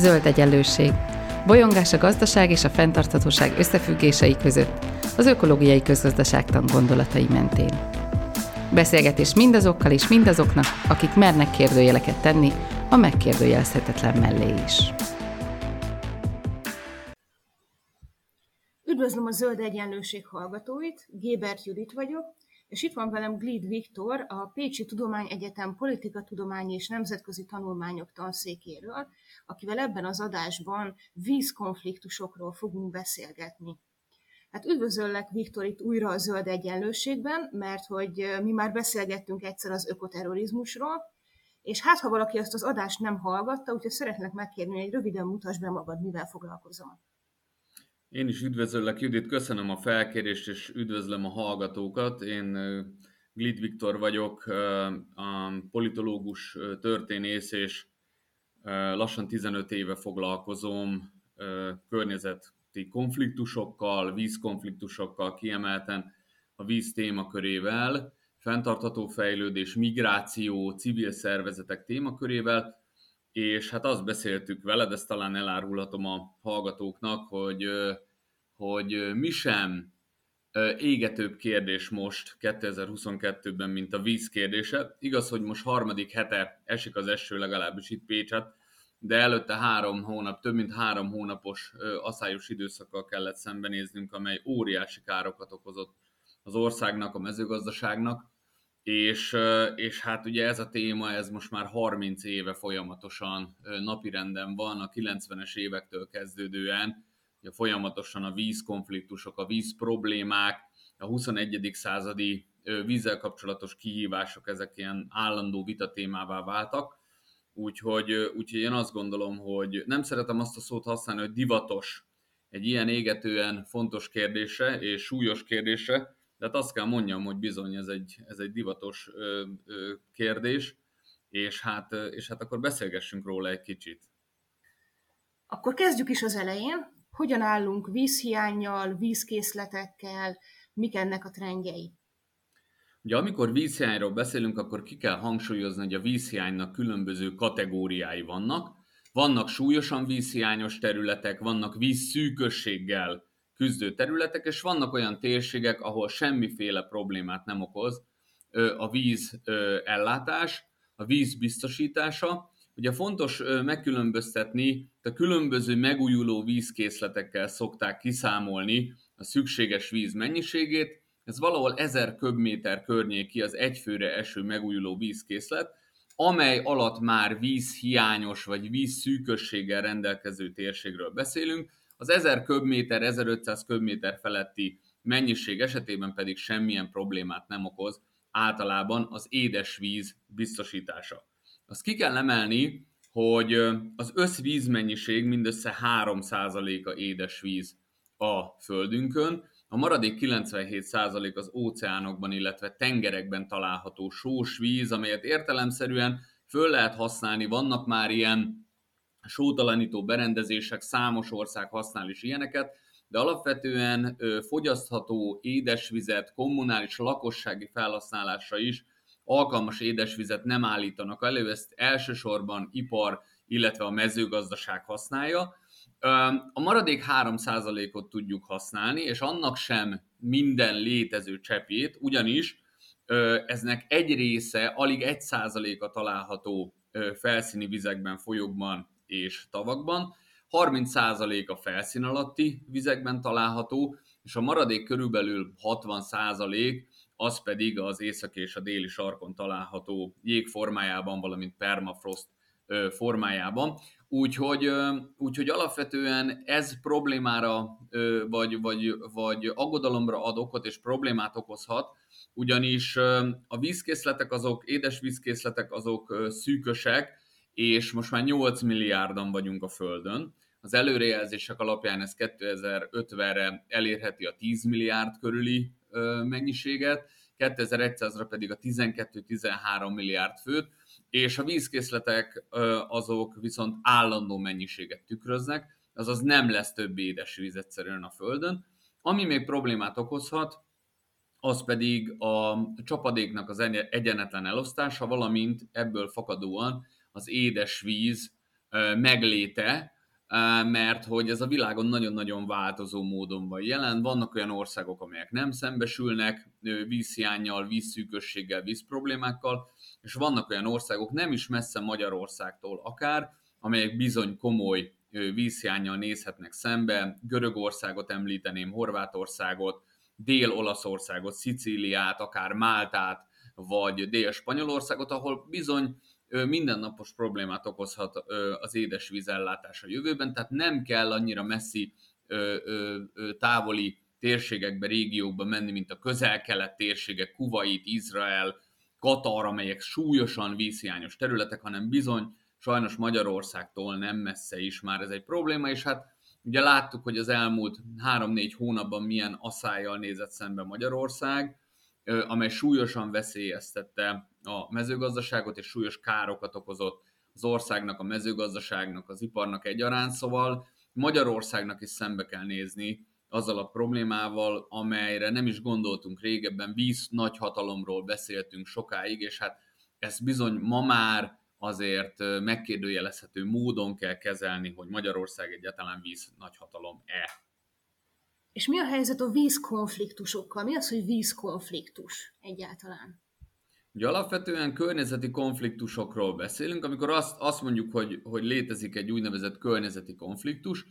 Zöld egyenlőség. Bolyongás a gazdaság és a fenntarthatóság összefüggései között, az ökológiai közgazdaságtan gondolatai mentén. Beszélgetés mindazokkal és mindazoknak, akik mernek kérdőjeleket tenni a megkérdőjelezhetetlen mellé is. Üdvözlöm a Zöld Egyenlőség hallgatóit, Gébert Judit vagyok, és itt van velem Glid Viktor, a Pécsi Tudományegyetem Politikatudományi és Nemzetközi Tanulmányok tanszékéről, akivel ebben az adásban vízkonfliktusokról fogunk beszélgetni. Hát üdvözöllek Viktor itt újra a Zöld Egyenlőségben, mert hogy mi már beszélgettünk egyszer az ökoterrorizmusról, és hát ha valaki azt az adást nem hallgatta, úgyhogy szeretnék megkérni, hogy röviden mutass be magad, mivel foglalkozom. Én is üdvözöllek, Judit, köszönöm a felkérést, és üdvözlöm a hallgatókat. Én Glid Viktor vagyok, a politológus, történész, és lassan 15 éve foglalkozom környezeti konfliktusokkal, vízkonfliktusokkal, kiemelten a víz témakörével, fenntartható fejlődés, migráció, civil szervezetek témakörével, és hát azt beszéltük veled, ezt talán elárulhatom a hallgatóknak, hogy, hogy mi sem égetőbb kérdés most 2022-ben, mint a víz kérdése. Igaz, hogy most harmadik hete esik az eső legalábbis itt Pécset, de előtte három hónap, több mint három hónapos aszályos időszakkal kellett szembenéznünk, amely óriási károkat okozott az országnak, a mezőgazdaságnak, és, és hát ugye ez a téma, ez most már 30 éve folyamatosan napirenden van, a 90-es évektől kezdődően, ugye folyamatosan a vízkonfliktusok, a víz problémák, a 21. századi vízzel kapcsolatos kihívások, ezek ilyen állandó vitatémává váltak. Úgyhogy, úgyhogy én azt gondolom, hogy nem szeretem azt a szót használni, hogy divatos egy ilyen égetően fontos kérdése és súlyos kérdése, de hát azt kell mondjam, hogy bizony ez egy, ez egy divatos ö, ö, kérdés, és hát, és hát akkor beszélgessünk róla egy kicsit. Akkor kezdjük is az elején. Hogyan állunk vízhiányjal, vízkészletekkel, mik ennek a trendjei? Ugye amikor vízhiányról beszélünk, akkor ki kell hangsúlyozni, hogy a vízhiánynak különböző kategóriái vannak. Vannak súlyosan vízhiányos területek, vannak vízszűkösséggel küzdő területek, és vannak olyan térségek, ahol semmiféle problémát nem okoz a víz ellátás, a víz biztosítása. Ugye fontos megkülönböztetni, a különböző megújuló vízkészletekkel szokták kiszámolni a szükséges víz mennyiségét. Ez valahol 1000 köbméter környéki az egyfőre eső megújuló vízkészlet, amely alatt már vízhiányos vagy vízszűkösséggel rendelkező térségről beszélünk, az 1000 köbméter, 1500 köbméter feletti mennyiség esetében pedig semmilyen problémát nem okoz általában az édesvíz biztosítása. Azt ki kell emelni, hogy az összvízmennyiség mindössze 3%-a édesvíz a földünkön, a maradék 97% az óceánokban, illetve tengerekben található sós víz, amelyet értelemszerűen föl lehet használni, vannak már ilyen sótalanító berendezések, számos ország használ is ilyeneket, de alapvetően fogyasztható édesvizet, kommunális lakossági felhasználásra is alkalmas édesvizet nem állítanak elő, ezt elsősorban ipar, illetve a mezőgazdaság használja. A maradék 3%-ot tudjuk használni, és annak sem minden létező cseppét, ugyanis eznek egy része, alig 1%-a található felszíni vizekben, folyókban és tavakban, 30% a felszín alatti vizekben található, és a maradék körülbelül 60% az pedig az észak és a déli sarkon található jég formájában, valamint permafrost formájában. Úgyhogy, úgyhogy alapvetően ez problémára vagy, vagy, vagy aggodalomra ad okot és problémát okozhat, ugyanis a vízkészletek azok, édes vízkészletek azok szűkösek, és most már 8 milliárdan vagyunk a Földön. Az előrejelzések alapján ez 2050-re elérheti a 10 milliárd körüli mennyiséget, 2100-ra pedig a 12-13 milliárd főt, és a vízkészletek azok viszont állandó mennyiséget tükröznek, azaz nem lesz több édes víz egyszerűen a Földön. Ami még problémát okozhat, az pedig a csapadéknak az egyenetlen elosztása, valamint ebből fakadóan az édes víz megléte, mert hogy ez a világon nagyon-nagyon változó módon van jelen. Vannak olyan országok, amelyek nem szembesülnek vízhiányjal, vízszűkösséggel, vízproblémákkal, és vannak olyan országok, nem is messze Magyarországtól akár, amelyek bizony komoly vízhiányjal nézhetnek szembe. Görögországot említeném, Horvátországot, Dél-Olaszországot, Szicíliát, akár Máltát, vagy Dél-Spanyolországot, ahol bizony mindennapos problémát okozhat az édesvízellátás a jövőben, tehát nem kell annyira messzi távoli térségekbe, régiókba menni, mint a közel-kelet térségek, Kuwait, Izrael, Katar, amelyek súlyosan vízhiányos területek, hanem bizony sajnos Magyarországtól nem messze is már ez egy probléma, és hát ugye láttuk, hogy az elmúlt 3-4 hónapban milyen asszájjal nézett szembe Magyarország, amely súlyosan veszélyeztette a mezőgazdaságot, és súlyos károkat okozott az országnak, a mezőgazdaságnak, az iparnak egyaránt, szóval Magyarországnak is szembe kell nézni azzal a problémával, amelyre nem is gondoltunk régebben, víz nagy hatalomról beszéltünk sokáig, és hát ezt bizony ma már azért megkérdőjelezhető módon kell kezelni, hogy Magyarország egyáltalán víz nagyhatalom-e. És mi a helyzet a vízkonfliktusokkal? Mi az, hogy vízkonfliktus egyáltalán? Ugye alapvetően környezeti konfliktusokról beszélünk, amikor azt, azt mondjuk, hogy, hogy létezik egy úgynevezett környezeti konfliktus,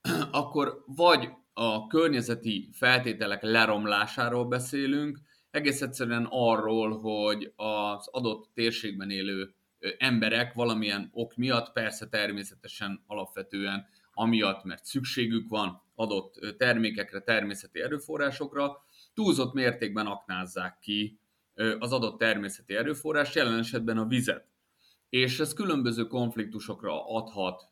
akkor vagy a környezeti feltételek leromlásáról beszélünk, egész egyszerűen arról, hogy az adott térségben élő emberek valamilyen ok miatt, persze természetesen alapvetően amiatt, mert szükségük van adott termékekre, természeti erőforrásokra, túlzott mértékben aknázzák ki az adott természeti erőforrás, jelen esetben a vizet. És ez különböző konfliktusokra adhat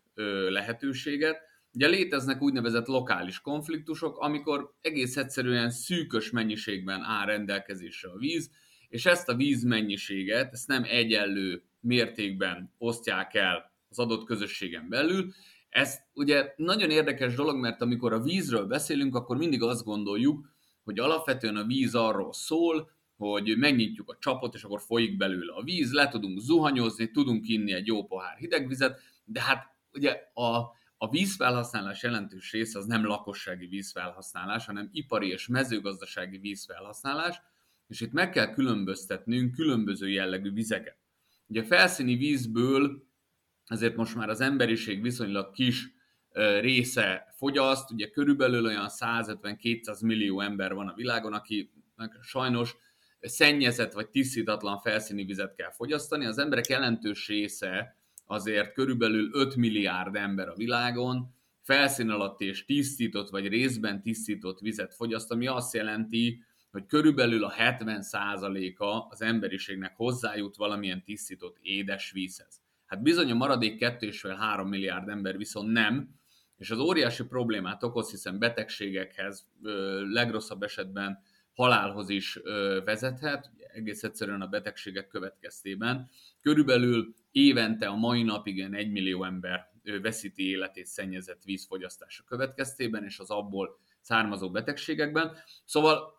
lehetőséget. Ugye léteznek úgynevezett lokális konfliktusok, amikor egész egyszerűen szűkös mennyiségben áll rendelkezésre a víz, és ezt a víz mennyiséget, ezt nem egyenlő mértékben osztják el az adott közösségen belül. Ez ugye nagyon érdekes dolog, mert amikor a vízről beszélünk, akkor mindig azt gondoljuk, hogy alapvetően a víz arról szól, hogy megnyitjuk a csapot, és akkor folyik belőle a víz, le tudunk zuhanyozni, tudunk inni egy jó pohár hidegvizet, de hát ugye a, a vízfelhasználás jelentős része az nem lakossági vízfelhasználás, hanem ipari és mezőgazdasági vízfelhasználás, és itt meg kell különböztetnünk különböző jellegű vizeket. Ugye a felszíni vízből ezért most már az emberiség viszonylag kis része fogyaszt, ugye körülbelül olyan 150-200 millió ember van a világon, aki sajnos szennyezett vagy tisztítatlan felszíni vizet kell fogyasztani. Az emberek jelentős része azért körülbelül 5 milliárd ember a világon felszín alatt és tisztított vagy részben tisztított vizet fogyaszt, ami azt jelenti, hogy körülbelül a 70%-a az emberiségnek hozzájut valamilyen tisztított édesvízhez. Hát bizony a maradék 2,5-3 milliárd ember viszont nem, és az óriási problémát okoz, hiszen betegségekhez, legrosszabb esetben halálhoz is vezethet, egész egyszerűen a betegségek következtében. Körülbelül évente a mai napig 1 millió ember veszíti életét szennyezett vízfogyasztása következtében, és az abból származó betegségekben. Szóval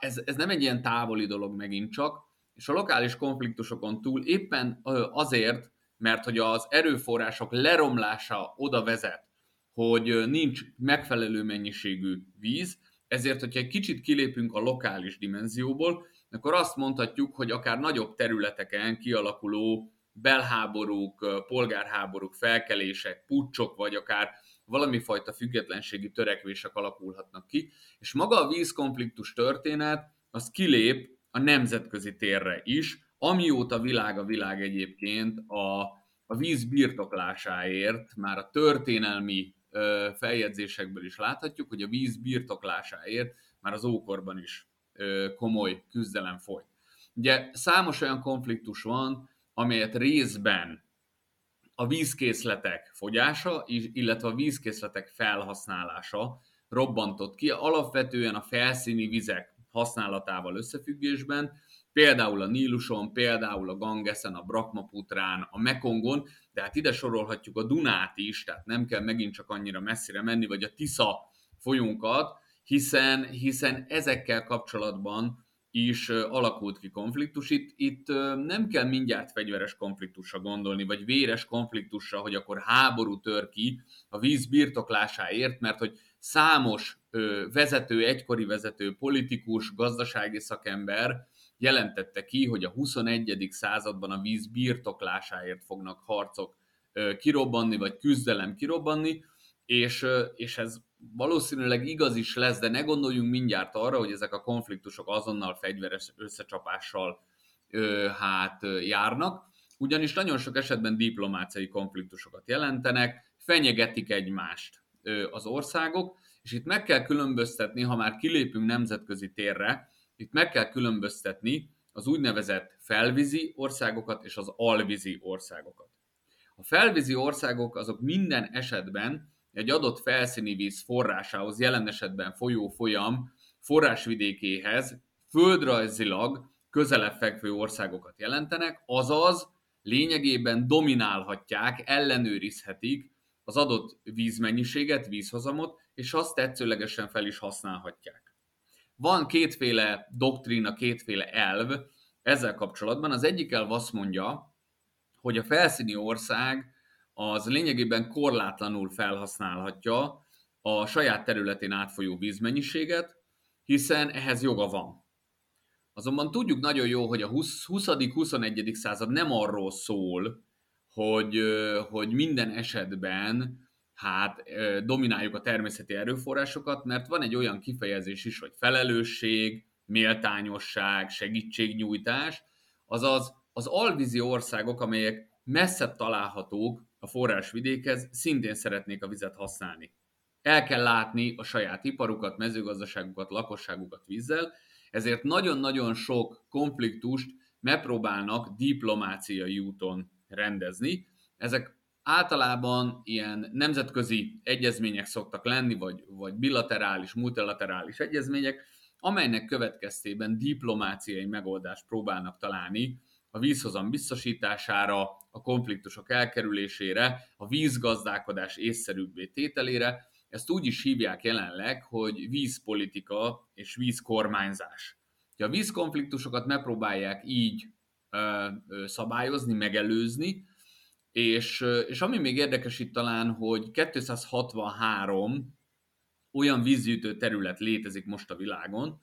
ez, ez nem egy ilyen távoli dolog megint csak, és a lokális konfliktusokon túl éppen azért, mert hogy az erőforrások leromlása oda vezet, hogy nincs megfelelő mennyiségű víz, ezért, hogyha egy kicsit kilépünk a lokális dimenzióból, akkor azt mondhatjuk, hogy akár nagyobb területeken kialakuló belháborúk, polgárháborúk, felkelések, pucsok, vagy akár valami fajta függetlenségi törekvések alakulhatnak ki, és maga a vízkonfliktus történet az kilép a nemzetközi térre is, amióta világ a világ egyébként a, a víz birtoklásáért, már a történelmi feljegyzésekből is láthatjuk, hogy a víz birtoklásáért már az ókorban is komoly küzdelem folyt. Ugye számos olyan konfliktus van, amelyet részben a vízkészletek fogyása, illetve a vízkészletek felhasználása robbantott ki, alapvetően a felszíni vizek használatával összefüggésben, például a Níluson, például a Gangeszen, a Brahmaputrán, a Mekongon, de hát ide sorolhatjuk a Dunát is, tehát nem kell megint csak annyira messzire menni, vagy a Tisza folyunkat, hiszen, hiszen ezekkel kapcsolatban is alakult ki konfliktus. Itt, itt nem kell mindjárt fegyveres konfliktusra gondolni, vagy véres konfliktusra, hogy akkor háború tör ki a víz birtoklásáért, mert hogy számos vezető, egykori vezető, politikus, gazdasági szakember jelentette ki, hogy a 21. században a víz birtoklásáért fognak harcok kirobbanni, vagy küzdelem kirobbanni, és, és ez valószínűleg igaz is lesz, de ne gondoljunk mindjárt arra, hogy ezek a konfliktusok azonnal fegyveres összecsapással hát járnak, ugyanis nagyon sok esetben diplomáciai konfliktusokat jelentenek, fenyegetik egymást az országok, és itt meg kell különböztetni, ha már kilépünk nemzetközi térre, itt meg kell különböztetni az úgynevezett felvízi országokat és az alvízi országokat. A felvízi országok azok minden esetben egy adott felszíni víz forrásához, jelen esetben folyó folyam forrásvidékéhez földrajzilag közelebb fekvő országokat jelentenek, azaz lényegében dominálhatják, ellenőrizhetik az adott vízmennyiséget, vízhozamot, és azt tetszőlegesen fel is használhatják. Van kétféle doktrína, kétféle elv ezzel kapcsolatban. Az egyik elv azt mondja, hogy a felszíni ország az lényegében korlátlanul felhasználhatja a saját területén átfolyó vízmennyiséget, hiszen ehhez joga van. Azonban tudjuk nagyon jó, hogy a 20.-21. század nem arról szól, hogy, hogy minden esetben hát domináljuk a természeti erőforrásokat, mert van egy olyan kifejezés is, hogy felelősség, méltányosság, segítségnyújtás, azaz az alvízi országok, amelyek messze találhatók a forrásvidékhez, szintén szeretnék a vizet használni. El kell látni a saját iparukat, mezőgazdaságukat, lakosságukat vízzel, ezért nagyon-nagyon sok konfliktust megpróbálnak diplomáciai úton rendezni. Ezek általában ilyen nemzetközi egyezmények szoktak lenni, vagy, vagy bilaterális, multilaterális egyezmények, amelynek következtében diplomáciai megoldást próbálnak találni a vízhozam biztosítására, a konfliktusok elkerülésére, a vízgazdálkodás észszerűbbé tételére. Ezt úgy is hívják jelenleg, hogy vízpolitika és vízkormányzás. A vízkonfliktusokat megpróbálják így ö, ö, szabályozni, megelőzni, és, és ami még érdekes itt talán, hogy 263 olyan vízgyűjtő terület létezik most a világon,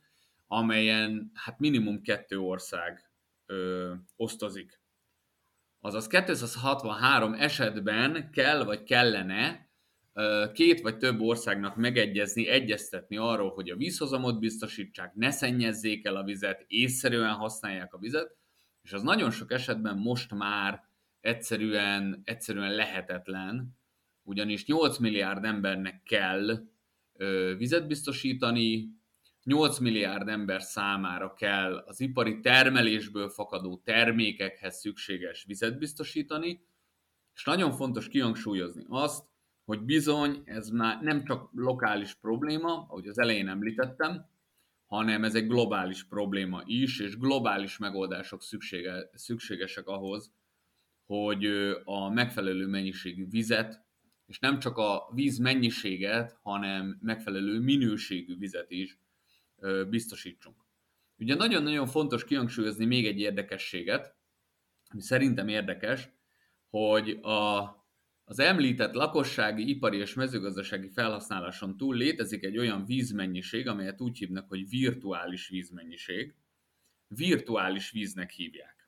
amelyen hát minimum kettő ország ö, osztozik. Azaz 263 esetben kell vagy kellene két vagy több országnak megegyezni, egyeztetni arról, hogy a vízhozamot biztosítsák, ne szennyezzék el a vizet, észszerűen használják a vizet, és az nagyon sok esetben most már egyszerűen, egyszerűen lehetetlen, ugyanis 8 milliárd embernek kell ö, vizet biztosítani, 8 milliárd ember számára kell az ipari termelésből fakadó termékekhez szükséges vizet biztosítani, és nagyon fontos kihangsúlyozni azt, hogy bizony ez már nem csak lokális probléma, ahogy az elején említettem, hanem ez egy globális probléma is, és globális megoldások szüksége, szükségesek ahhoz, hogy a megfelelő mennyiségű vizet, és nem csak a víz mennyiséget, hanem megfelelő minőségű vizet is biztosítsunk. Ugye nagyon-nagyon fontos kihangsúlyozni még egy érdekességet, ami szerintem érdekes, hogy a, az említett lakossági, ipari és mezőgazdasági felhasználáson túl létezik egy olyan vízmennyiség, amelyet úgy hívnak, hogy virtuális vízmennyiség. Virtuális víznek hívják.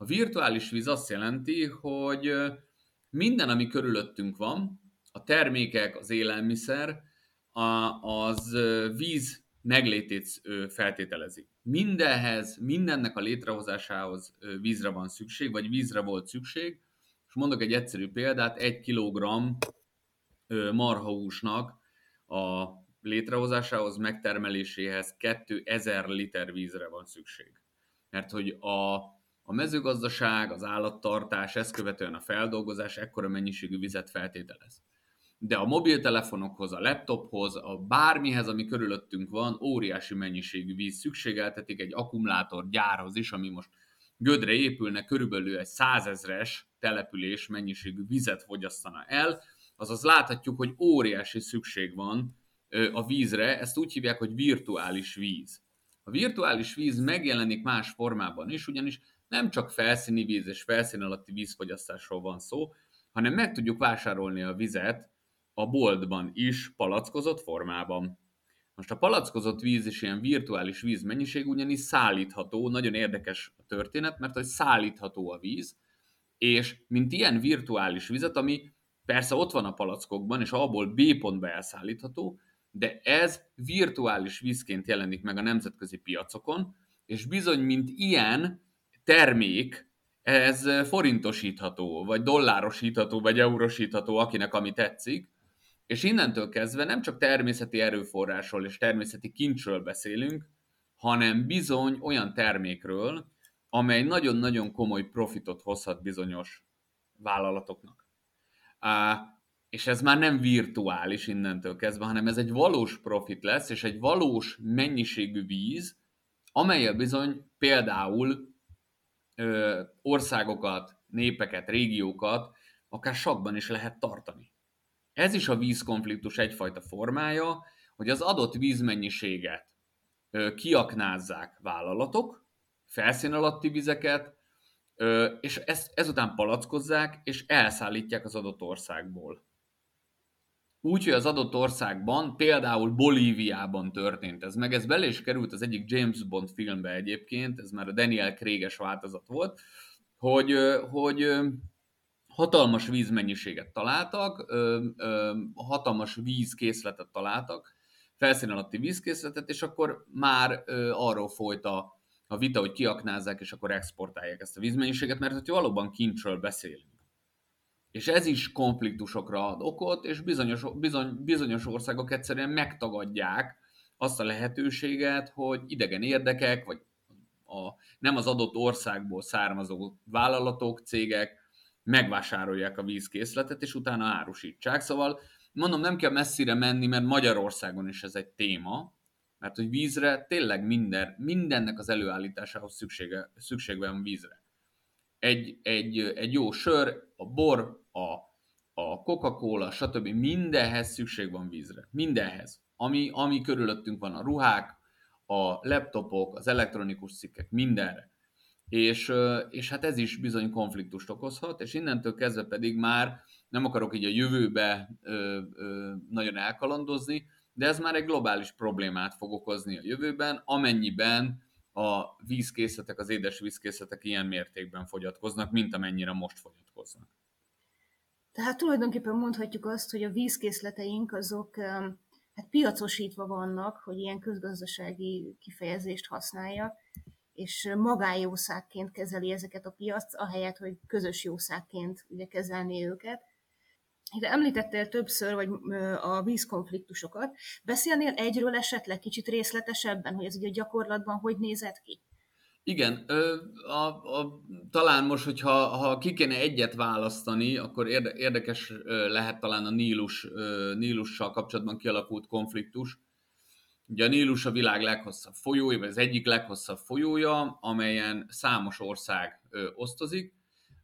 A virtuális víz azt jelenti, hogy minden, ami körülöttünk van, a termékek, az élelmiszer, az víz meglétét feltételezi. Mindenhez, mindennek a létrehozásához vízre van szükség, vagy vízre volt szükség, és mondok egy egyszerű példát, egy kilogramm marhahúsnak a létrehozásához, megtermeléséhez 2000 liter vízre van szükség. Mert hogy a, a mezőgazdaság, az állattartás, ezt követően a feldolgozás ekkora mennyiségű vizet feltételez. De a mobiltelefonokhoz, a laptophoz, a bármihez, ami körülöttünk van, óriási mennyiségű víz szükségeltetik egy akkumulátor gyárhoz is, ami most gödre épülne, körülbelül egy százezres település mennyiségű vizet fogyasztana el, azaz láthatjuk, hogy óriási szükség van a vízre, ezt úgy hívják, hogy virtuális víz. A virtuális víz megjelenik más formában is, ugyanis nem csak felszíni víz és felszín alatti vízfogyasztásról van szó, hanem meg tudjuk vásárolni a vizet a boltban is palackozott formában. Most a palackozott víz és ilyen virtuális vízmennyiség ugyanis szállítható, nagyon érdekes a történet, mert hogy szállítható a víz, és mint ilyen virtuális vizet, ami persze ott van a palackokban, és abból B pontba elszállítható, de ez virtuális vízként jelenik meg a nemzetközi piacokon, és bizony, mint ilyen termék, ez forintosítható, vagy dollárosítható, vagy eurosítható, akinek ami tetszik, és innentől kezdve nem csak természeti erőforrásról és természeti kincsről beszélünk, hanem bizony olyan termékről, amely nagyon-nagyon komoly profitot hozhat bizonyos vállalatoknak. És ez már nem virtuális innentől kezdve, hanem ez egy valós profit lesz, és egy valós mennyiségű víz, amelyel bizony például országokat, népeket, régiókat akár sakban is lehet tartani. Ez is a vízkonfliktus egyfajta formája, hogy az adott vízmennyiséget ö, kiaknázzák vállalatok, felszín alatti vizeket, és ezt, ezután palackozzák, és elszállítják az adott országból. Úgy, hogy az adott országban, például Bolíviában történt ez meg, ez bele is került az egyik James Bond filmbe egyébként, ez már a Daniel Craig-es változat volt, hogy, hogy hatalmas vízmennyiséget találtak, hatalmas vízkészletet találtak, felszín alatti vízkészletet, és akkor már arról folyt a, a vita, hogy kiaknázzák, és akkor exportálják ezt a vízmennyiséget, mert hogy valóban kincsről beszélünk. És ez is konfliktusokra ad okot, és bizonyos, bizony, bizonyos országok egyszerűen megtagadják azt a lehetőséget, hogy idegen érdekek, vagy a, nem az adott országból származó vállalatok, cégek megvásárolják a vízkészletet, és utána árusítsák. Szóval mondom, nem kell messzire menni, mert Magyarországon is ez egy téma, mert hogy vízre tényleg minden, mindennek az előállításához szüksége, szükség van vízre egy, egy, egy jó sör, a bor, a, a Coca-Cola, stb. mindenhez szükség van vízre. Mindenhez. Ami, ami körülöttünk van, a ruhák, a laptopok, az elektronikus cikkek, mindenre. És, és hát ez is bizony konfliktust okozhat, és innentől kezdve pedig már nem akarok így a jövőbe ö, ö, nagyon elkalandozni, de ez már egy globális problémát fog okozni a jövőben, amennyiben a vízkészletek, az édes vízkészletek ilyen mértékben fogyatkoznak, mint amennyire most fogyatkoznak. Tehát tulajdonképpen mondhatjuk azt, hogy a vízkészleteink azok hát piacosítva vannak, hogy ilyen közgazdasági kifejezést használjak, és magájószágként kezeli ezeket a piac, ahelyett, hogy közös jószágként ugye kezelni őket. De említettél többször vagy a vízkonfliktusokat. Beszélnél egyről esetleg kicsit részletesebben, hogy ez ugye gyakorlatban hogy nézett ki? Igen, a, a, talán most, hogyha ha ki kéne egyet választani, akkor érde, érdekes lehet talán a Nílus, Nílussal kapcsolatban kialakult konfliktus. Ugye a Nílus a világ leghosszabb folyója, vagy az egyik leghosszabb folyója, amelyen számos ország osztozik,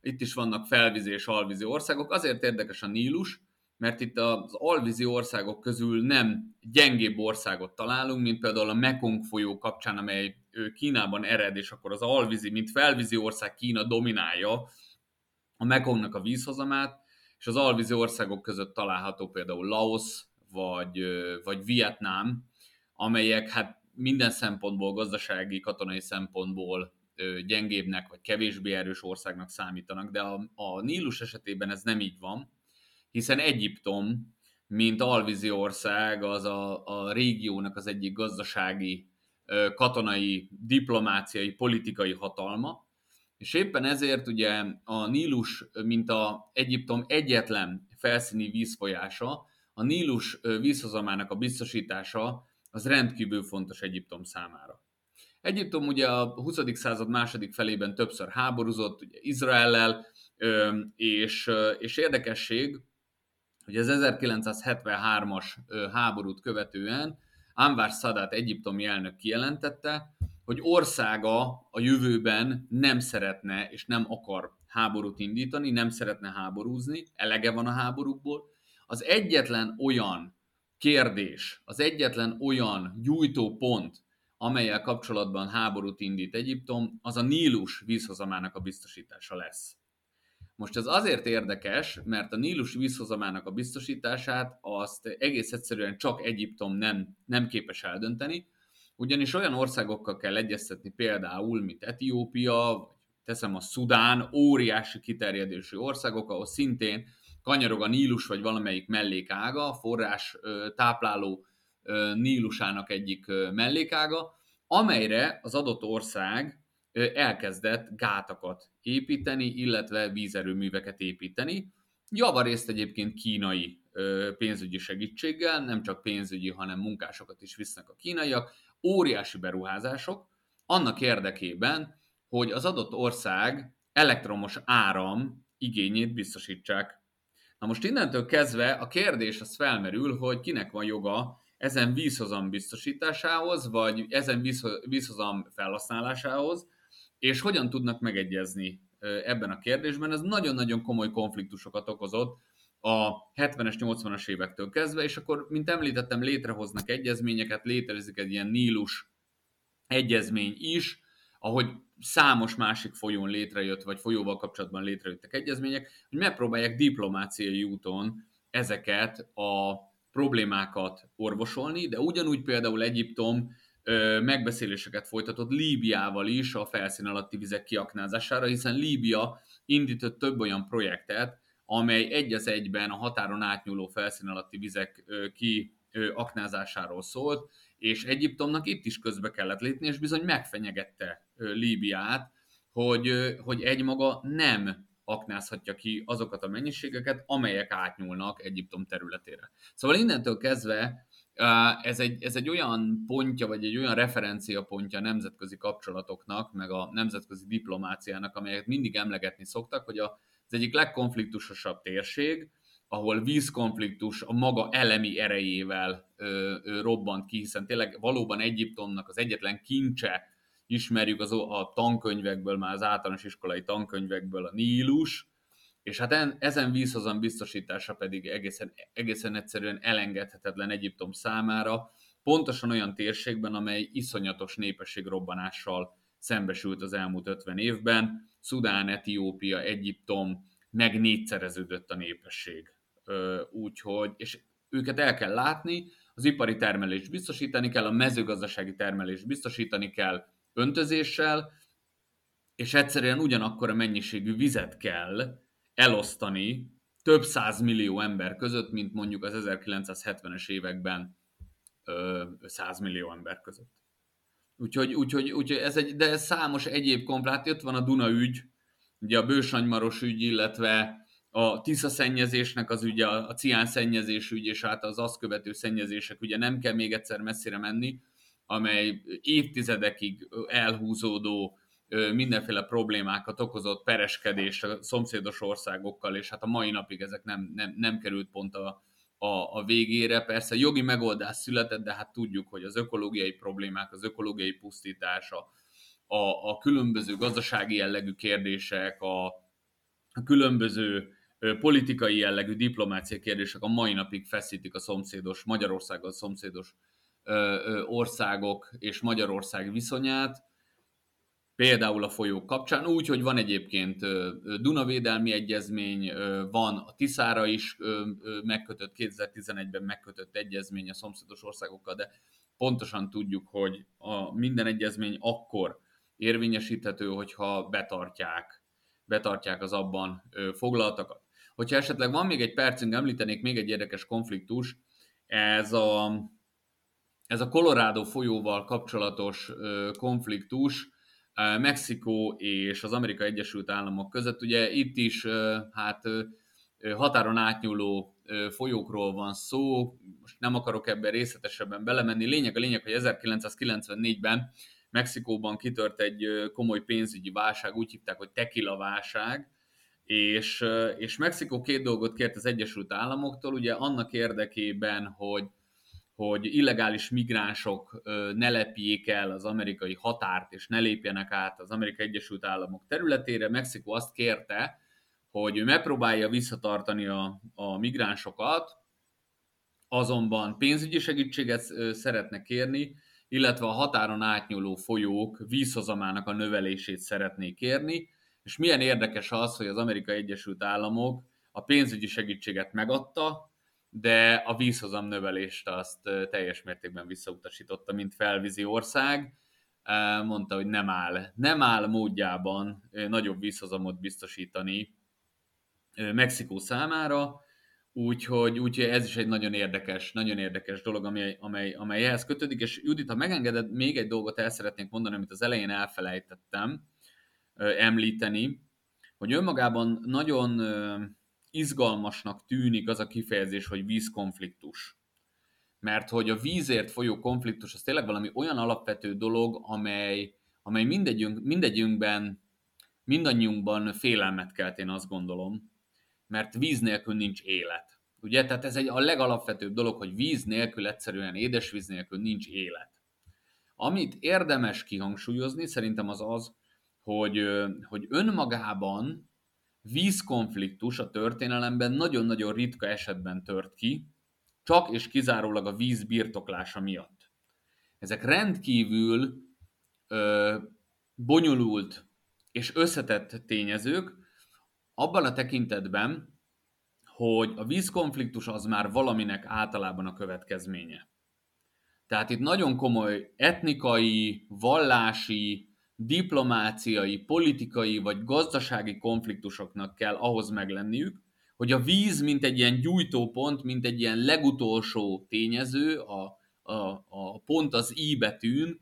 itt is vannak felvízi és alvízi országok. Azért érdekes a Nílus, mert itt az alvízi országok közül nem gyengébb országot találunk, mint például a Mekong folyó kapcsán, amely Kínában ered, és akkor az alvízi, mint felvízi ország Kína dominálja a Mekongnak a vízhozamát, és az alvízi országok között található például Laos vagy, vagy Vietnám, amelyek hát minden szempontból, gazdasági, katonai szempontból gyengébbnek vagy kevésbé erős országnak számítanak, de a, a Nílus esetében ez nem így van, hiszen Egyiptom, mint alvízi ország, az a, a régiónak az egyik gazdasági, katonai, diplomáciai, politikai hatalma, és éppen ezért ugye a Nílus, mint a Egyiptom egyetlen felszíni vízfolyása, a Nílus vízhozamának a biztosítása az rendkívül fontos Egyiptom számára. Egyiptom ugye a 20. század második felében többször háborúzott, ugye Izraellel, és, és érdekesség, hogy az 1973-as háborút követően Anwar Sadat egyiptomi elnök kijelentette, hogy országa a jövőben nem szeretne és nem akar háborút indítani, nem szeretne háborúzni, elege van a háborúkból. Az egyetlen olyan kérdés, az egyetlen olyan gyújtó pont, amelyel kapcsolatban háborút indít Egyiptom, az a Nílus vízhozamának a biztosítása lesz. Most ez azért érdekes, mert a Nílus vízhozamának a biztosítását azt egész egyszerűen csak Egyiptom nem, nem képes eldönteni, ugyanis olyan országokkal kell egyeztetni például, mint Etiópia, vagy teszem a Szudán, óriási kiterjedésű országok, ahol szintén kanyarog a Nílus vagy valamelyik mellékága, forrás tápláló Nílusának egyik mellékága, amelyre az adott ország elkezdett gátakat építeni, illetve vízerőműveket építeni. Javarészt egyébként kínai pénzügyi segítséggel, nem csak pénzügyi, hanem munkásokat is visznek a kínaiak, óriási beruházások, annak érdekében, hogy az adott ország elektromos áram igényét biztosítsák. Na most innentől kezdve a kérdés az felmerül, hogy kinek van joga ezen vízhozam biztosításához, vagy ezen vízhozam felhasználásához, és hogyan tudnak megegyezni ebben a kérdésben. Ez nagyon-nagyon komoly konfliktusokat okozott a 70-es, 80-as évektől kezdve, és akkor, mint említettem, létrehoznak egyezményeket, létezik egy ilyen Nílus egyezmény is, ahogy számos másik folyón létrejött, vagy folyóval kapcsolatban létrejöttek egyezmények, hogy megpróbálják diplomáciai úton ezeket a problémákat orvosolni, de ugyanúgy például Egyiptom megbeszéléseket folytatott Líbiával is a felszín alatti vizek kiaknázására, hiszen Líbia indított több olyan projektet, amely egy az egyben a határon átnyúló felszín alatti vizek kiaknázásáról szólt, és Egyiptomnak itt is közbe kellett lépni, és bizony megfenyegette Líbiát, hogy, hogy egymaga nem aknázhatja ki azokat a mennyiségeket, amelyek átnyúlnak Egyiptom területére. Szóval innentől kezdve ez egy, ez egy olyan pontja, vagy egy olyan referencia pontja a nemzetközi kapcsolatoknak, meg a nemzetközi diplomáciának, amelyet mindig emlegetni szoktak, hogy az egyik legkonfliktusosabb térség, ahol vízkonfliktus a maga elemi erejével ö, ö, robbant ki, hiszen tényleg valóban Egyiptomnak az egyetlen kincse, ismerjük az, a tankönyvekből, már az általános iskolai tankönyvekből a Nílus, és hát en, ezen vízhozam biztosítása pedig egészen, egészen egyszerűen elengedhetetlen Egyiptom számára, pontosan olyan térségben, amely iszonyatos népességrobbanással szembesült az elmúlt 50 évben. Szudán, Etiópia, Egyiptom, meg négyszereződött a népesség. Úgyhogy, és őket el kell látni, az ipari termelést biztosítani kell, a mezőgazdasági termelést biztosítani kell öntözéssel, és egyszerűen ugyanakkor a mennyiségű vizet kell elosztani több száz millió ember között, mint mondjuk az 1970-es években 100 millió ember között. Úgyhogy, úgyhogy, úgyhogy ez egy, de ez számos egyéb komplát, ott van a Duna ügy, ugye a Bősanymaros ügy, illetve a Tisza szennyezésnek az ügye, a cián szennyezés ügy, és hát az azt követő szennyezések, ugye nem kell még egyszer messzire menni, amely évtizedekig elhúzódó mindenféle problémákat okozott pereskedés a szomszédos országokkal, és hát a mai napig ezek nem, nem, nem került pont a, a, a végére. Persze jogi megoldás született, de hát tudjuk, hogy az ökológiai problémák, az ökológiai pusztítása, a, a különböző gazdasági jellegű kérdések, a, a különböző politikai jellegű diplomáciai kérdések a mai napig feszítik a szomszédos, Magyarországgal szomszédos országok és Magyarország viszonyát, például a folyók kapcsán, úgy, hogy van egyébként Dunavédelmi Egyezmény, van a Tiszára is megkötött, 2011-ben megkötött egyezmény a szomszédos országokkal, de pontosan tudjuk, hogy a minden egyezmény akkor érvényesíthető, hogyha betartják, betartják az abban foglaltakat. Hogyha esetleg van még egy percünk, említenék még egy érdekes konfliktus, ez a, ez a Colorado folyóval kapcsolatos konfliktus, Mexikó és az Amerika Egyesült Államok között. Ugye itt is hát határon átnyúló folyókról van szó, most nem akarok ebben részletesebben belemenni. Lényeg a lényeg, hogy 1994-ben Mexikóban kitört egy komoly pénzügyi válság, úgy hívták, hogy tequila válság, és, és Mexikó két dolgot kért az Egyesült Államoktól, ugye annak érdekében, hogy hogy illegális migránsok ne lepjék el az amerikai határt, és ne lépjenek át az Amerikai Egyesült Államok területére. Mexikó azt kérte, hogy ő megpróbálja visszatartani a, a migránsokat, azonban pénzügyi segítséget szeretne kérni, illetve a határon átnyúló folyók vízhozamának a növelését szeretnék kérni, és milyen érdekes az, hogy az Amerikai Egyesült Államok a pénzügyi segítséget megadta, de a vízhozam növelést azt teljes mértékben visszautasította, mint felvízi ország. Mondta, hogy nem áll, nem áll módjában nagyobb vízhozamot biztosítani Mexikó számára, úgyhogy, úgyhogy ez is egy nagyon érdekes, nagyon érdekes dolog, amely, amely, amely ehhez kötődik, és Judit, ha megengeded, még egy dolgot el szeretnék mondani, amit az elején elfelejtettem említeni, hogy önmagában nagyon izgalmasnak tűnik az a kifejezés, hogy vízkonfliktus. Mert hogy a vízért folyó konfliktus az tényleg valami olyan alapvető dolog, amely, amely mindegyünk, mindegyünkben, mindannyiunkban félelmet kelt, én azt gondolom, mert víz nélkül nincs élet. Ugye? Tehát ez egy a legalapvetőbb dolog, hogy víz nélkül egyszerűen, édesvíz nélkül nincs élet. Amit érdemes kihangsúlyozni, szerintem az az, hogy, hogy önmagában vízkonfliktus a történelemben nagyon-nagyon ritka esetben tört ki, csak és kizárólag a víz birtoklása miatt. Ezek rendkívül ö, bonyolult és összetett tényezők, abban a tekintetben, hogy a vízkonfliktus az már valaminek általában a következménye. Tehát itt nagyon komoly etnikai, vallási, diplomáciai, politikai vagy gazdasági konfliktusoknak kell ahhoz meglenniük, hogy a víz, mint egy ilyen gyújtópont, mint egy ilyen legutolsó tényező, a, a, a pont az i betűn,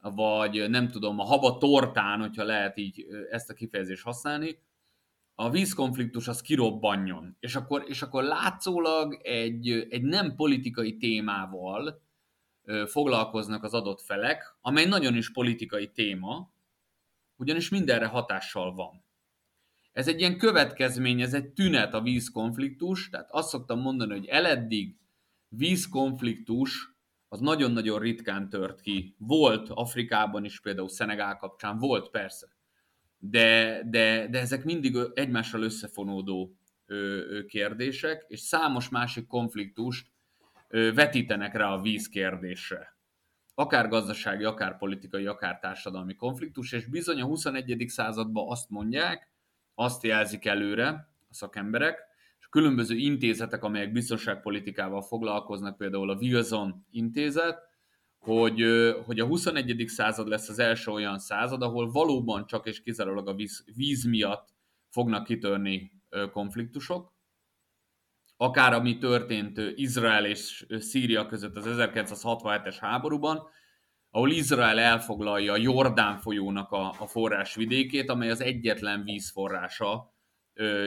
vagy nem tudom, a haba tortán, hogyha lehet így ezt a kifejezést használni, a vízkonfliktus az kirobbanjon. És akkor, és akkor látszólag egy, egy nem politikai témával, foglalkoznak az adott felek, amely nagyon is politikai téma, ugyanis mindenre hatással van. Ez egy ilyen következmény, ez egy tünet a vízkonfliktus, tehát azt szoktam mondani, hogy eleddig vízkonfliktus az nagyon-nagyon ritkán tört ki. Volt Afrikában is, például Szenegál kapcsán, volt persze. De, de, de ezek mindig egymással összefonódó kérdések, és számos másik konfliktust vetítenek rá a víz kérdésre. Akár gazdasági, akár politikai, akár társadalmi konfliktus, és bizony a 21. században azt mondják, azt jelzik előre a szakemberek, és a különböző intézetek, amelyek biztonságpolitikával foglalkoznak, például a Wilson intézet, hogy, hogy a 21. század lesz az első olyan század, ahol valóban csak és kizárólag a víz, víz miatt fognak kitörni konfliktusok, akár ami történt Izrael és Szíria között az 1967-es háborúban, ahol Izrael elfoglalja a Jordán folyónak a, a forrásvidékét, amely az egyetlen vízforrása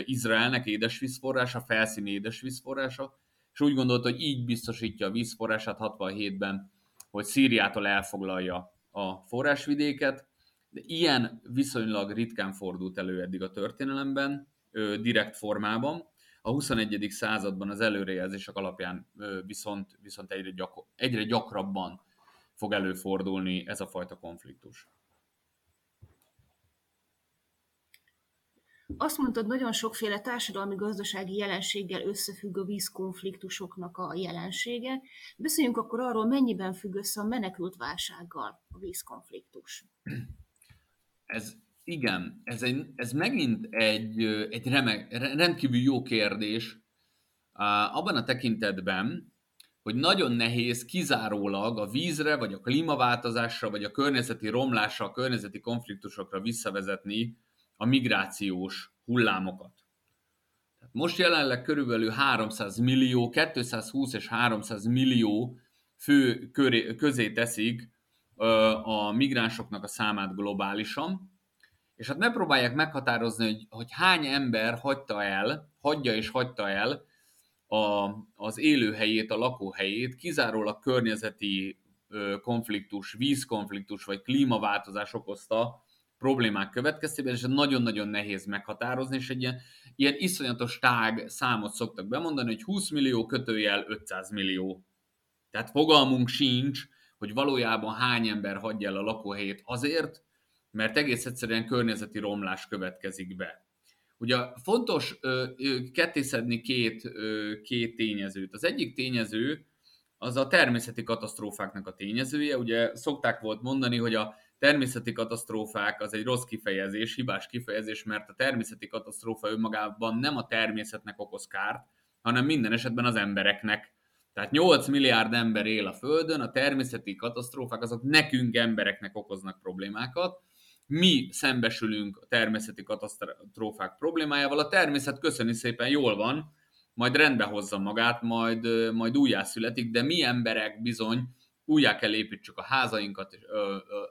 Izraelnek, édesvízforrása, felszíni édesvízforrása, és úgy gondolta, hogy így biztosítja a vízforrását 67-ben, hogy Szíriától elfoglalja a forrásvidéket, de ilyen viszonylag ritkán fordult elő eddig a történelemben, direkt formában, a 21. században az előrejelzések alapján viszont, viszont egyre, gyakor, egyre gyakrabban fog előfordulni ez a fajta konfliktus. Azt mondtad, nagyon sokféle társadalmi-gazdasági jelenséggel összefügg a vízkonfliktusoknak a jelensége. Beszéljünk akkor arról, mennyiben függ össze a menekült válsággal a vízkonfliktus. Ez igen, ez, egy, ez megint egy, egy remek, rendkívül jó kérdés abban a tekintetben, hogy nagyon nehéz kizárólag a vízre, vagy a klímaváltozásra, vagy a környezeti romlásra, a környezeti konfliktusokra visszavezetni a migrációs hullámokat. Most jelenleg körülbelül 300 millió, 220 és 300 millió fő köré, közé teszik a migránsoknak a számát globálisan, és hát ne próbálják meghatározni, hogy, hogy hány ember hagyta el, hagyja és hagyta el a, az élőhelyét, a lakóhelyét, kizárólag környezeti ö, konfliktus, vízkonfliktus vagy klímaváltozás okozta problémák következtében, és nagyon-nagyon nehéz meghatározni, és egy ilyen, ilyen iszonyatos tág számot szoktak bemondani, hogy 20 millió kötőjel 500 millió. Tehát fogalmunk sincs, hogy valójában hány ember hagyja el a lakóhelyét azért, mert egész egyszerűen környezeti romlás következik be. Ugye fontos kettészedni két, két tényezőt. Az egyik tényező az a természeti katasztrófáknak a tényezője. Ugye szokták volt mondani, hogy a természeti katasztrófák az egy rossz kifejezés, hibás kifejezés, mert a természeti katasztrófa önmagában nem a természetnek okoz kárt, hanem minden esetben az embereknek. Tehát 8 milliárd ember él a Földön, a természeti katasztrófák azok nekünk embereknek okoznak problémákat, mi szembesülünk a természeti katasztrófák problémájával, a természet köszöni szépen jól van, majd rendbe hozza magát, majd, majd újjászületik, de mi emberek bizony újjá kell építsük a házainkat,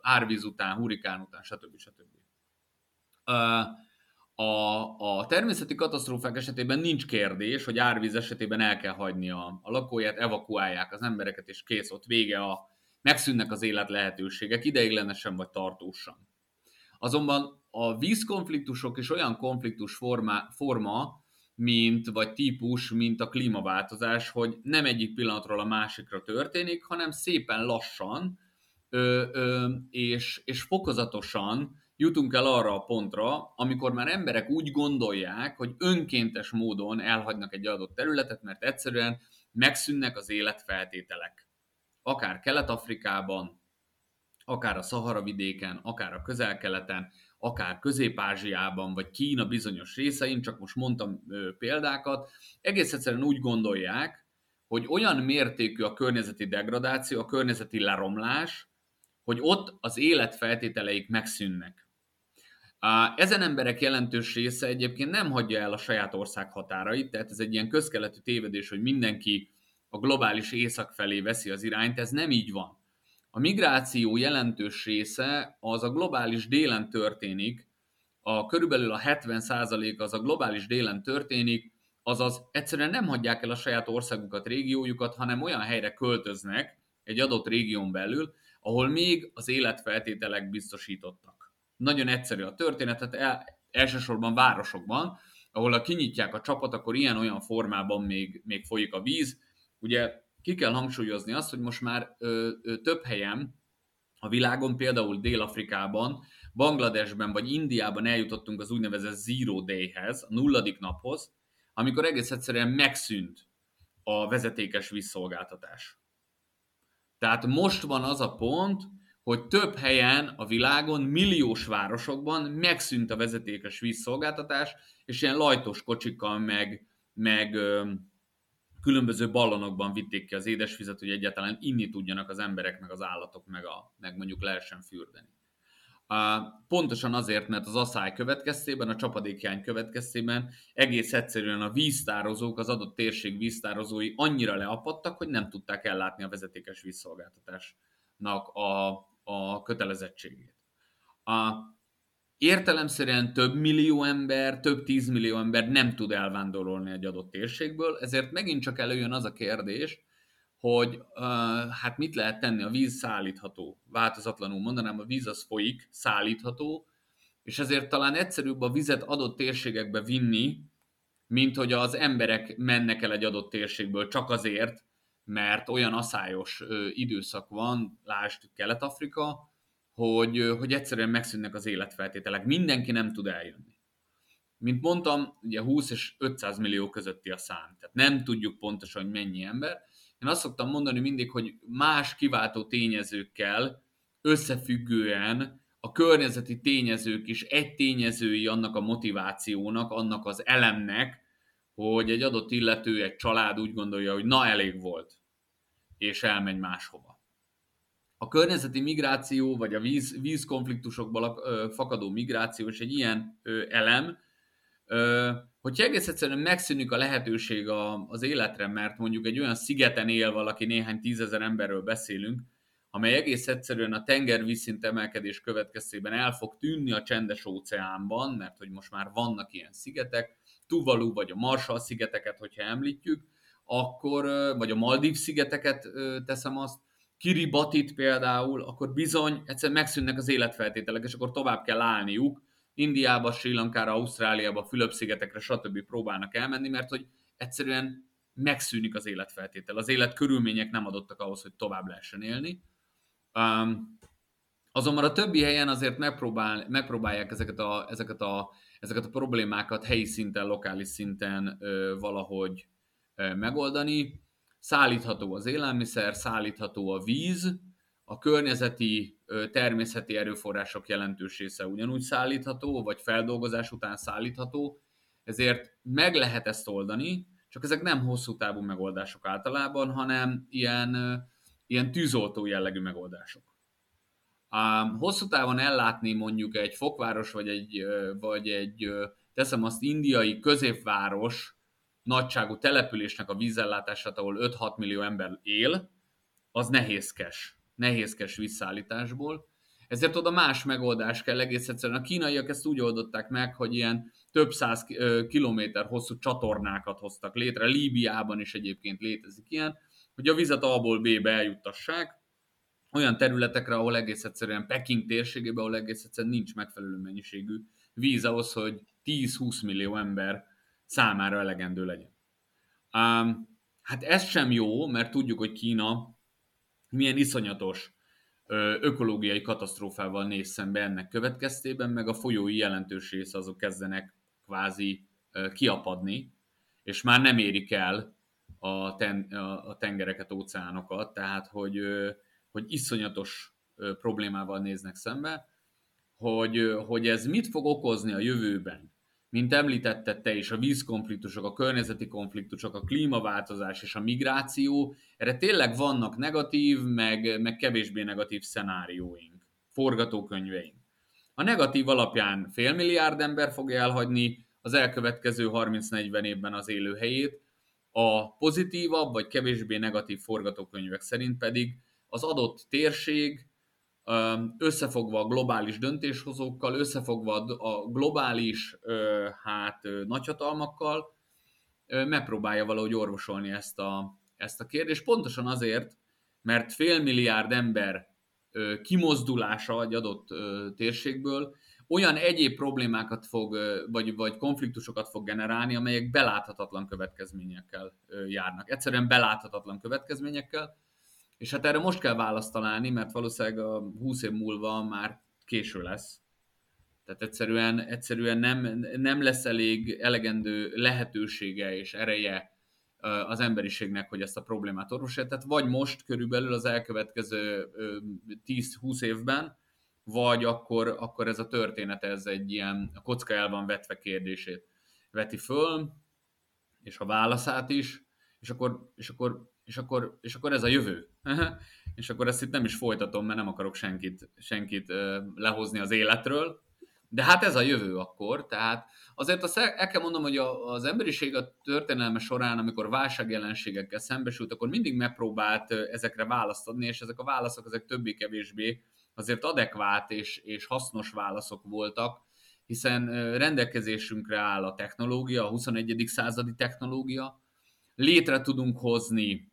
árvíz után, hurikán után, stb. stb. A, a természeti katasztrófák esetében nincs kérdés, hogy árvíz esetében el kell hagyni a, a lakóját, evakuálják az embereket, és kész, ott vége a, megszűnnek az élet lehetőségek, ideiglenesen vagy tartósan. Azonban a vízkonfliktusok is olyan konfliktus forma, forma mint, vagy típus, mint a klímaváltozás, hogy nem egyik pillanatról a másikra történik, hanem szépen lassan ö, ö, és, és fokozatosan jutunk el arra a pontra, amikor már emberek úgy gondolják, hogy önkéntes módon elhagynak egy adott területet, mert egyszerűen megszűnnek az életfeltételek. Akár Kelet-Afrikában, akár a Szahara vidéken, akár a közel-keleten, akár Közép-Ázsiában, vagy Kína bizonyos részein, csak most mondtam példákat, egész egyszerűen úgy gondolják, hogy olyan mértékű a környezeti degradáció, a környezeti leromlás, hogy ott az életfeltételeik megszűnnek. Ezen emberek jelentős része egyébként nem hagyja el a saját ország határait, tehát ez egy ilyen közkeletű tévedés, hogy mindenki a globális észak felé veszi az irányt, ez nem így van. A migráció jelentős része az a globális délen történik, a körülbelül a 70% az a globális délen történik, azaz egyszerűen nem hagyják el a saját országukat, régiójukat, hanem olyan helyre költöznek egy adott régión belül, ahol még az életfeltételek biztosítottak. Nagyon egyszerű a történet, tehát el, elsősorban városokban, ahol a kinyitják a csapat, akkor ilyen-olyan formában még, még folyik a víz. Ugye ki kell hangsúlyozni azt, hogy most már ö, ö, több helyen a világon, például Dél-Afrikában, Bangladesben vagy Indiában eljutottunk az úgynevezett Zero Day-hez, a nulladik naphoz, amikor egész egyszerűen megszűnt a vezetékes vízszolgáltatás. Tehát most van az a pont, hogy több helyen a világon, milliós városokban megszűnt a vezetékes vízszolgáltatás, és ilyen lajtos kocsikkal meg, meg különböző ballonokban vitték ki az édesvizet, hogy egyáltalán inni tudjanak az emberek, meg az állatok, meg, a, meg mondjuk lehessen fürdeni. Pontosan azért, mert az asszály következtében, a csapadékjány következtében egész egyszerűen a víztározók, az adott térség víztározói annyira leapadtak, hogy nem tudták ellátni a vezetékes vízszolgáltatásnak a, a kötelezettségét. A, értelemszerűen több millió ember, több tízmillió ember nem tud elvándorolni egy adott térségből, ezért megint csak előjön az a kérdés, hogy uh, hát mit lehet tenni, a víz szállítható, változatlanul mondanám, a víz az folyik, szállítható, és ezért talán egyszerűbb a vizet adott térségekbe vinni, mint hogy az emberek mennek el egy adott térségből csak azért, mert olyan aszályos ö, időszak van, lásd Kelet-Afrika, hogy, hogy egyszerűen megszűnnek az életfeltételek. Mindenki nem tud eljönni. Mint mondtam, ugye 20 és 500 millió közötti a szám. Tehát nem tudjuk pontosan, hogy mennyi ember. Én azt szoktam mondani mindig, hogy más kiváltó tényezőkkel összefüggően a környezeti tényezők is egy tényezői annak a motivációnak, annak az elemnek, hogy egy adott illető, egy család úgy gondolja, hogy na elég volt, és elmegy máshova a környezeti migráció, vagy a víz, vízkonfliktusokból fakadó migráció is egy ilyen elem, hogyha egész egyszerűen megszűnik a lehetőség az életre, mert mondjuk egy olyan szigeten él valaki, néhány tízezer emberről beszélünk, amely egész egyszerűen a tengervízszint emelkedés következtében el fog tűnni a csendes óceánban, mert hogy most már vannak ilyen szigetek, Tuvalu vagy a Marshall szigeteket, hogyha említjük, akkor, vagy a Maldív szigeteket teszem azt, Kiribatit például, akkor bizony egyszerűen megszűnnek az életfeltételek, és akkor tovább kell állniuk. Indiába, Sri Lankára, Ausztráliába, Fülöp-szigetekre, stb. próbálnak elmenni, mert hogy egyszerűen megszűnik az életfeltétel. Az élet körülmények nem adottak ahhoz, hogy tovább lehessen élni. Um, azonban a többi helyen azért megpróbál, megpróbálják ezeket a, ezeket, a, ezeket a problémákat helyi szinten, lokális szinten ö, valahogy ö, megoldani. Szállítható az élelmiszer, szállítható a víz, a környezeti, természeti erőforrások jelentős része ugyanúgy szállítható, vagy feldolgozás után szállítható, ezért meg lehet ezt oldani, csak ezek nem hosszú távú megoldások általában, hanem ilyen, ilyen tűzoltó jellegű megoldások. Hosszú távon ellátni mondjuk egy fokváros, vagy egy, vagy egy teszem azt indiai középváros nagyságú településnek a vízellátását, ahol 5-6 millió ember él, az nehézkes. Nehézkes visszaállításból. Ezért oda más megoldás kell egész egyszerűen. A kínaiak ezt úgy oldották meg, hogy ilyen több száz kilométer hosszú csatornákat hoztak létre. Líbiában is egyébként létezik ilyen, hogy a vizet A-ból B-be eljuttassák, olyan területekre, ahol egész egyszerűen Peking térségében, ahol egész egyszerűen nincs megfelelő mennyiségű víz ahhoz, hogy 10-20 millió ember számára elegendő legyen. Um, hát ez sem jó, mert tudjuk, hogy Kína milyen iszonyatos ökológiai katasztrófával néz szembe ennek következtében, meg a folyói jelentős része azok kezdenek kvázi kiapadni, és már nem érik el a, ten, a tengereket, óceánokat, tehát hogy, hogy iszonyatos problémával néznek szembe, hogy, hogy ez mit fog okozni a jövőben. Mint említetted te is, a vízkonfliktusok, a környezeti konfliktusok, a klímaváltozás és a migráció, erre tényleg vannak negatív, meg, meg kevésbé negatív szenárióink, forgatókönyveink. A negatív alapján fél milliárd ember fogja elhagyni az elkövetkező 30-40 évben az élőhelyét, a pozitívabb vagy kevésbé negatív forgatókönyvek szerint pedig az adott térség összefogva a globális döntéshozókkal, összefogva a globális hát, nagyhatalmakkal, megpróbálja valahogy orvosolni ezt a, ezt a kérdést. Pontosan azért, mert fél milliárd ember kimozdulása egy adott térségből olyan egyéb problémákat fog, vagy, vagy konfliktusokat fog generálni, amelyek beláthatatlan következményekkel járnak. Egyszerűen beláthatatlan következményekkel, és hát erre most kell választ találni, mert valószínűleg a 20 év múlva már késő lesz. Tehát egyszerűen, egyszerűen nem, nem lesz elég elegendő lehetősége és ereje az emberiségnek, hogy ezt a problémát orvosolja. Tehát vagy most körülbelül az elkövetkező 10-20 évben, vagy akkor, akkor ez a történet, ez egy ilyen a kocka el van vetve kérdését veti föl, és a válaszát is, és akkor, és akkor, és akkor, és akkor ez a jövő. és akkor ezt itt nem is folytatom, mert nem akarok senkit, senkit lehozni az életről, de hát ez a jövő akkor, tehát azért azt el kell mondom, hogy az emberiség a történelme során, amikor válságjelenségekkel szembesült, akkor mindig megpróbált ezekre választ adni, és ezek a válaszok ezek többé-kevésbé azért adekvát és, és hasznos válaszok voltak, hiszen rendelkezésünkre áll a technológia, a 21. századi technológia, létre tudunk hozni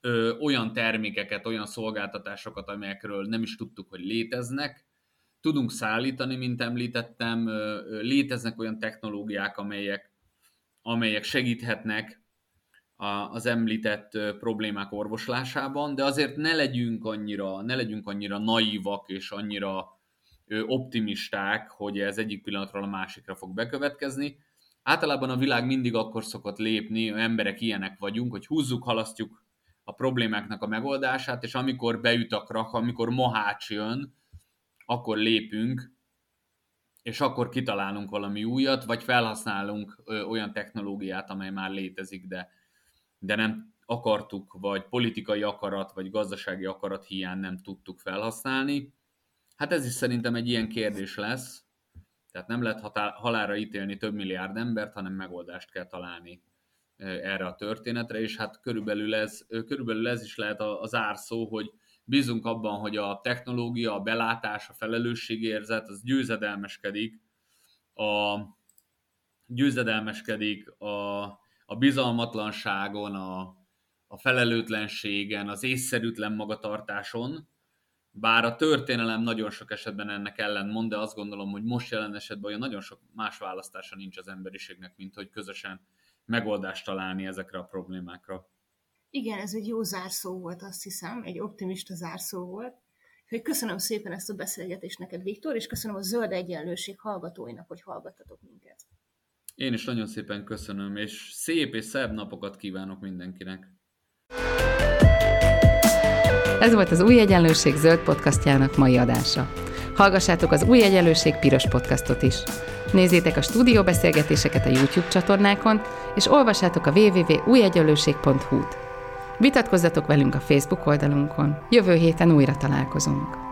ö, olyan termékeket, olyan szolgáltatásokat, amelyekről nem is tudtuk, hogy léteznek. Tudunk szállítani, mint említettem, ö, léteznek olyan technológiák, amelyek, amelyek segíthetnek a, az említett ö, problémák orvoslásában, de azért ne legyünk annyira, ne legyünk annyira naívak és annyira ö, optimisták, hogy ez egyik pillanatról a másikra fog bekövetkezni. Általában a világ mindig akkor szokott lépni, emberek ilyenek vagyunk, hogy húzzuk, halasztjuk a problémáknak a megoldását, és amikor beüt a krak, amikor mohács jön, akkor lépünk, és akkor kitalálunk valami újat, vagy felhasználunk olyan technológiát, amely már létezik, de, de nem akartuk, vagy politikai akarat, vagy gazdasági akarat hiány nem tudtuk felhasználni. Hát ez is szerintem egy ilyen kérdés lesz, tehát nem lehet halára ítélni több milliárd embert, hanem megoldást kell találni erre a történetre, és hát körülbelül ez, körülbelül ez is lehet az árszó, hogy bízunk abban, hogy a technológia, a belátás, a felelősségérzet, az győzedelmeskedik, a, győzedelmeskedik a, a bizalmatlanságon, a, a felelőtlenségen, az észszerűtlen magatartáson, bár a történelem nagyon sok esetben ennek ellen mond, de azt gondolom, hogy most jelen esetben olyan nagyon sok más választása nincs az emberiségnek, mint hogy közösen megoldást találni ezekre a problémákra. Igen, ez egy jó zárszó volt, azt hiszem, egy optimista zárszó volt. Hogy köszönöm szépen ezt a beszélgetést neked, Viktor, és köszönöm a Zöld Egyenlőség hallgatóinak, hogy hallgattatok minket. Én is nagyon szépen köszönöm, és szép és szebb napokat kívánok mindenkinek. Ez volt az Új Egyenlőség zöld podcastjának mai adása. Hallgassátok az Új Egyenlőség piros podcastot is. Nézzétek a stúdióbeszélgetéseket a YouTube csatornákon, és olvassátok a www.újegyenlőség.hu-t. Vitatkozzatok velünk a Facebook oldalunkon. Jövő héten újra találkozunk.